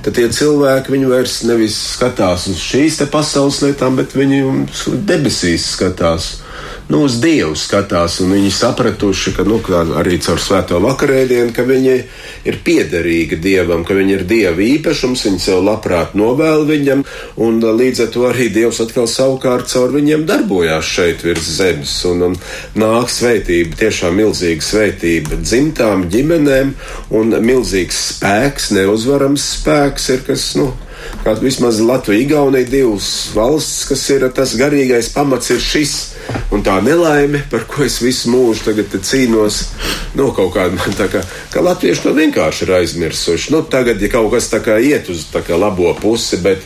tad tie cilvēki vairs nevis skatās uz šīs pasaules lietām, bet viņi debesīs skatās nu, uz Dievu skatās, un viņi sapratuši, ka nu, arī caur svēto vakarēdienu, ka viņi ir piederīgi Dievam, ka viņi ir Dieva īpašums, viņi sev labprāt novēl viņam, un līdz ar to arī Dievs atkal savukārt caur viņiem darbojās šeit virs zemes, un, un nāk svētība, tiešām milzīga svētība dzimtām, ģimenēm, un milzīgs spēks, neuzvarams spēks ir, kas, nu, kā vismaz Latvija, Igaunija, divas valsts, kas ir tas garīgais pamats, ir šis. Un tā nelaime, par ko es visu mūžu cīnos, nu, kaut kāda man tā kā, ka latvieši to vienkārši ir aizmirsuši. Nu, tagad, ja kaut kas tā kā iet uz tā kā labo pusi, bet,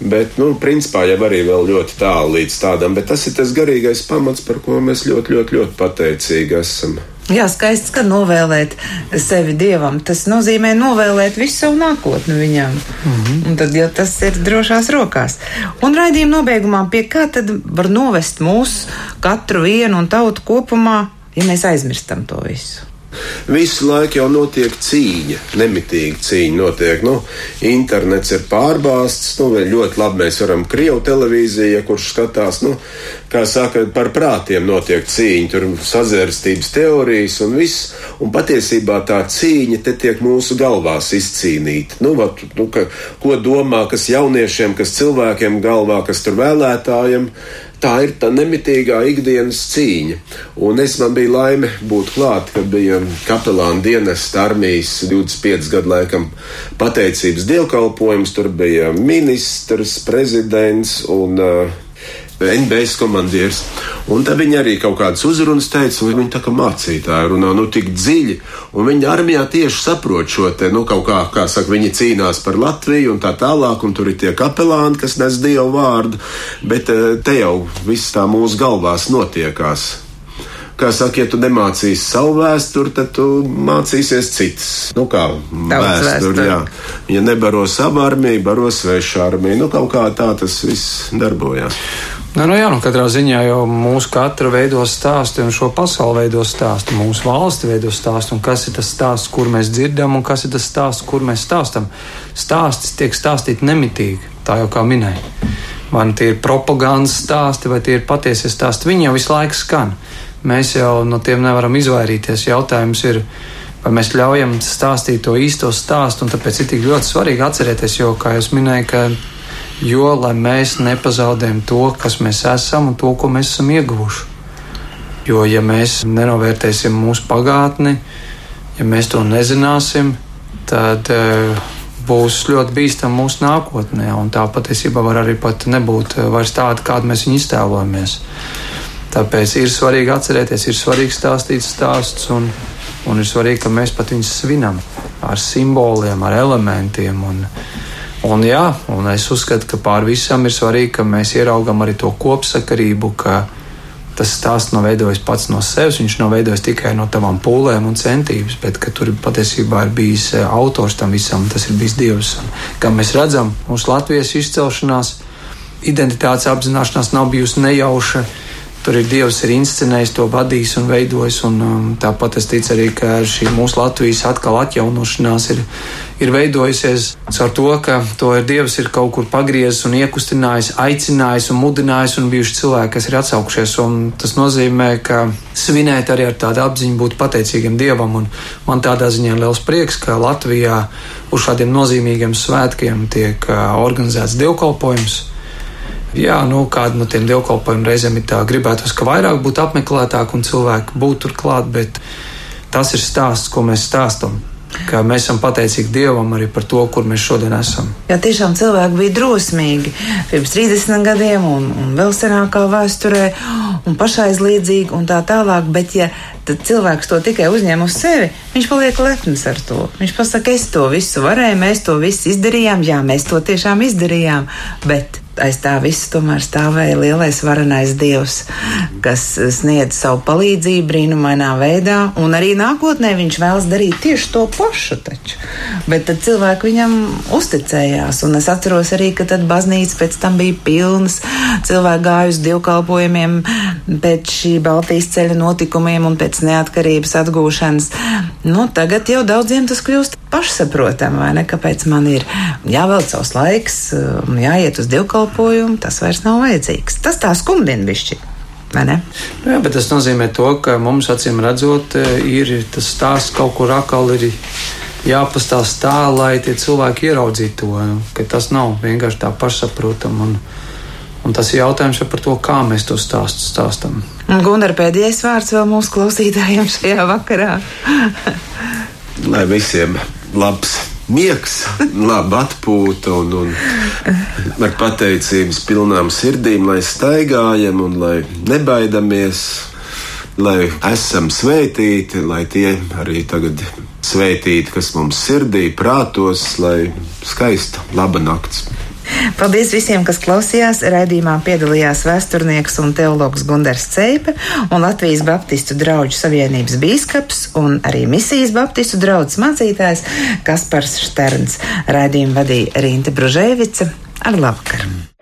bet, nu, principā jau arī vēl ļoti tālu līdz tādam, bet tas ir tas garīgais pamats, par ko mēs ļoti, ļoti, ļoti pateicīgi esam. Jā, skaisti, ka novēlēt sevi dievam. Tas nozīmē novēlēt visu savu nākotni viņam. Mm -hmm. Un tad jau tas ir drošās rokās. Un raidījuma nobeigumā pie kā tad var novest mūsu katru vienu un tautu kopumā, ja mēs aizmirstam to visu? Visu laiku jau notiek cīņa, nemitīgi cīņa notiek. Nu, internets ir pārbāzts, nu, ļoti labi mēs varam Krievu televīzija, kurš skatās, nu, kā saka, par prātiem notiek cīņa, tur sazvērstības teorijas un viss, un patiesībā tā cīņa te tiek mūsu galvās izcīnīta. Nu, vat, nu, ka, ko domā, kas jauniešiem, kas cilvēkiem galvā, kas tur vēlētājiem, tā ir tā nemitīgā ikdienas cīņa. Un es man biju laime būt klāt, kad bija kapelāna dienas armijas 25 gadu laikam pateicības dievkalpojums. Tur bija ministrs, prezidents un uh, NBS komandieris. Un tad viņi arī kaut kādas uzrunas teica, un viņi tā kā mācītāji runā nu, tik dziļi. Un viņi armijā tieši saprot šo te, nu, kaut kā, kā saka, viņi cīnās par Latviju un tā tālāk, un tur ir tie kapelāni, kas nes dievu vārdu, bet eh, te jau viss tā mūsu galvās notiekās kā saka, ja tu nemācīsi savu vēsturi, tad tu mācīsies citas. Nu, kā vēsturi, jā. Ja nebaro savu armiju, baro svešu armiju. Nu, kaut kā tā tas viss darbojās. Nu, nu jā, nu katrā ziņā jau mūsu katra veido stāstu, un šo pasauli veido stāstu, mūsu valsti veido stāstu, un kas ir tas stāsts, kur mēs dzirdam, un kas ir tas stāsts, kur mēs stāstam. Stāsts tiek stāstīts nemitīgi, tā jau kā minēja. Vai nu tie ir propagandas stāsti, vai tie ir patiesie stāsti, viņi jau visu laiku skan. Mēs jau no tiem nevaram izvairīties. Jautājums ir, vai mēs ļaujam stāstīt to īsto stāstu, un tāpēc ir tik ļoti svarīgi atcerēties, jo, kā jūs minējāt, ka jo lai mēs nepazaudējam to, kas mēs esam un to, ko mēs esam ieguvuši. Jo, ja mēs nenovērtēsim mūsu pagātni, ja mēs to nezināsim, tad uh, būs ļoti bīstama mūsu nākotnē, tā patiesībā var arī pat nebūt e, vairs tāda, kāda mēs viņu iztēlojamies. Tāpēc ir svarīgi atcerēties, ir svarīgi stāstīt stāstus, un, un ir svarīgi, ka mēs pat viņus svinam ar simboliem, ar elementiem. Un, Un, jā, un es uzskatu, ka pār visam ir svarīgi, ka mēs ieraugam arī to kopsakarību, ka tas stāsts nav veidojis pats no sevis, viņš nav veidojis tikai no tavām pūlēm un centības, bet ka tur patiesībā ir bijis eh, autors tam visam, tas ir bijis Dievs. Un, kā mēs redzam, mūsu Latvijas izcelšanās, identitātes apzināšanās nav bijusi nejauša Tur ir Dievs, ir inscenējis to, vadījis un veidojis. Un, um, tāpat es ticu arī, ka šī mūsu Latvijas atkal atjaunošanās ir, ir veidojusies caur to, ka to ir Dievs ir kaut kur pagriezis un iekustinājis, aicinājis un mudinājis, un bijuši cilvēki, kas ir atsaukušies. Tas nozīmē, ka svinēt arī ar tādu apziņu, būt pateicīgiem Dievam. Un man tādā ziņā ir liels prieks, ka Latvijā uz šādiem nozīmīgiem svētkiem tiek uh, organizēts dievkalpojums Jā, nu, kāda no tiem dievkalpojumiem reizēm ir tā, gribētos, ka vairāk būtu apmeklētāk un cilvēki būtu turklāt, bet tas ir stāsts, ko mēs stāstam. Ka mēs esam pateicīgi Dievam arī par to, kur mēs šodien esam. Jā, tiešām cilvēki bija drosmīgi pirms 30 gadiem, un, un vēl senākā vēsturē, un pašaizliedzīgi, un tā tālāk. Bet, ja cilvēks to tikai uzņem uz sevi, viņš paliek lepns ar to. Viņš pasaka, es to visu varēju, mēs to visu izdarījām, jā, mēs to tiešām izdarījām, bet aiz tā visa tomēr stāvēja lielais varenais dievs, kas sniedz savu palīdzību brīnumainā veidā, un arī nākotnē viņš vēlas darīt tieši to pašu taču. Bet tad cilvēki viņam uzticējās, un es atceros arī, ka tad baznīca pēc tam bija pilnas, cilvēki gāja uz divkalpojumiem pēc šī Baltijas ceļa notikumiem un pēc neatkarības atgūšanas. Nu, tagad jau daudziem tas kļūst pašsaprotami, vai ne? Kāpēc man ir jāvelc savs laiks, jāiet uz divkalpojumu, tas vairs nav vajadzīgs. Tas tā skumdina bišķi. Nu jā, bet tas nozīmē to, ka mums acīm redzot, ir tas stāsts kaut kur atkal ir jāpastāst tā, lai tie cilvēki ieraudzītu to, ka tas nav vienkārši tā pašsaprotami. Un, un tas ir jautājums par to, kā mēs to stāstu stāstam. Gunār, pēdējais vārds vēl mūsu klausītājiem šajā vakarā. lai visiem labs miegs, laba atpūta un, un ar pateicības pilnām sirdīm, lai staigājam un lai nebaidamies, lai esam svētīti, lai tie arī tagad svētīti, kas mums sirdī, prātos, lai skaista laba nakts. Paldies visiem, kas klausījās. Raidījumā piedalījās vēsturnieks un teologs Gundars Ceipe un Latvijas Baptistu draugu savienības bīskaps un arī misijas Baptistu draugs mācītājs Kaspars Šterns. Raidījumu vadīja Rīta Bružēvica ar labvakaru.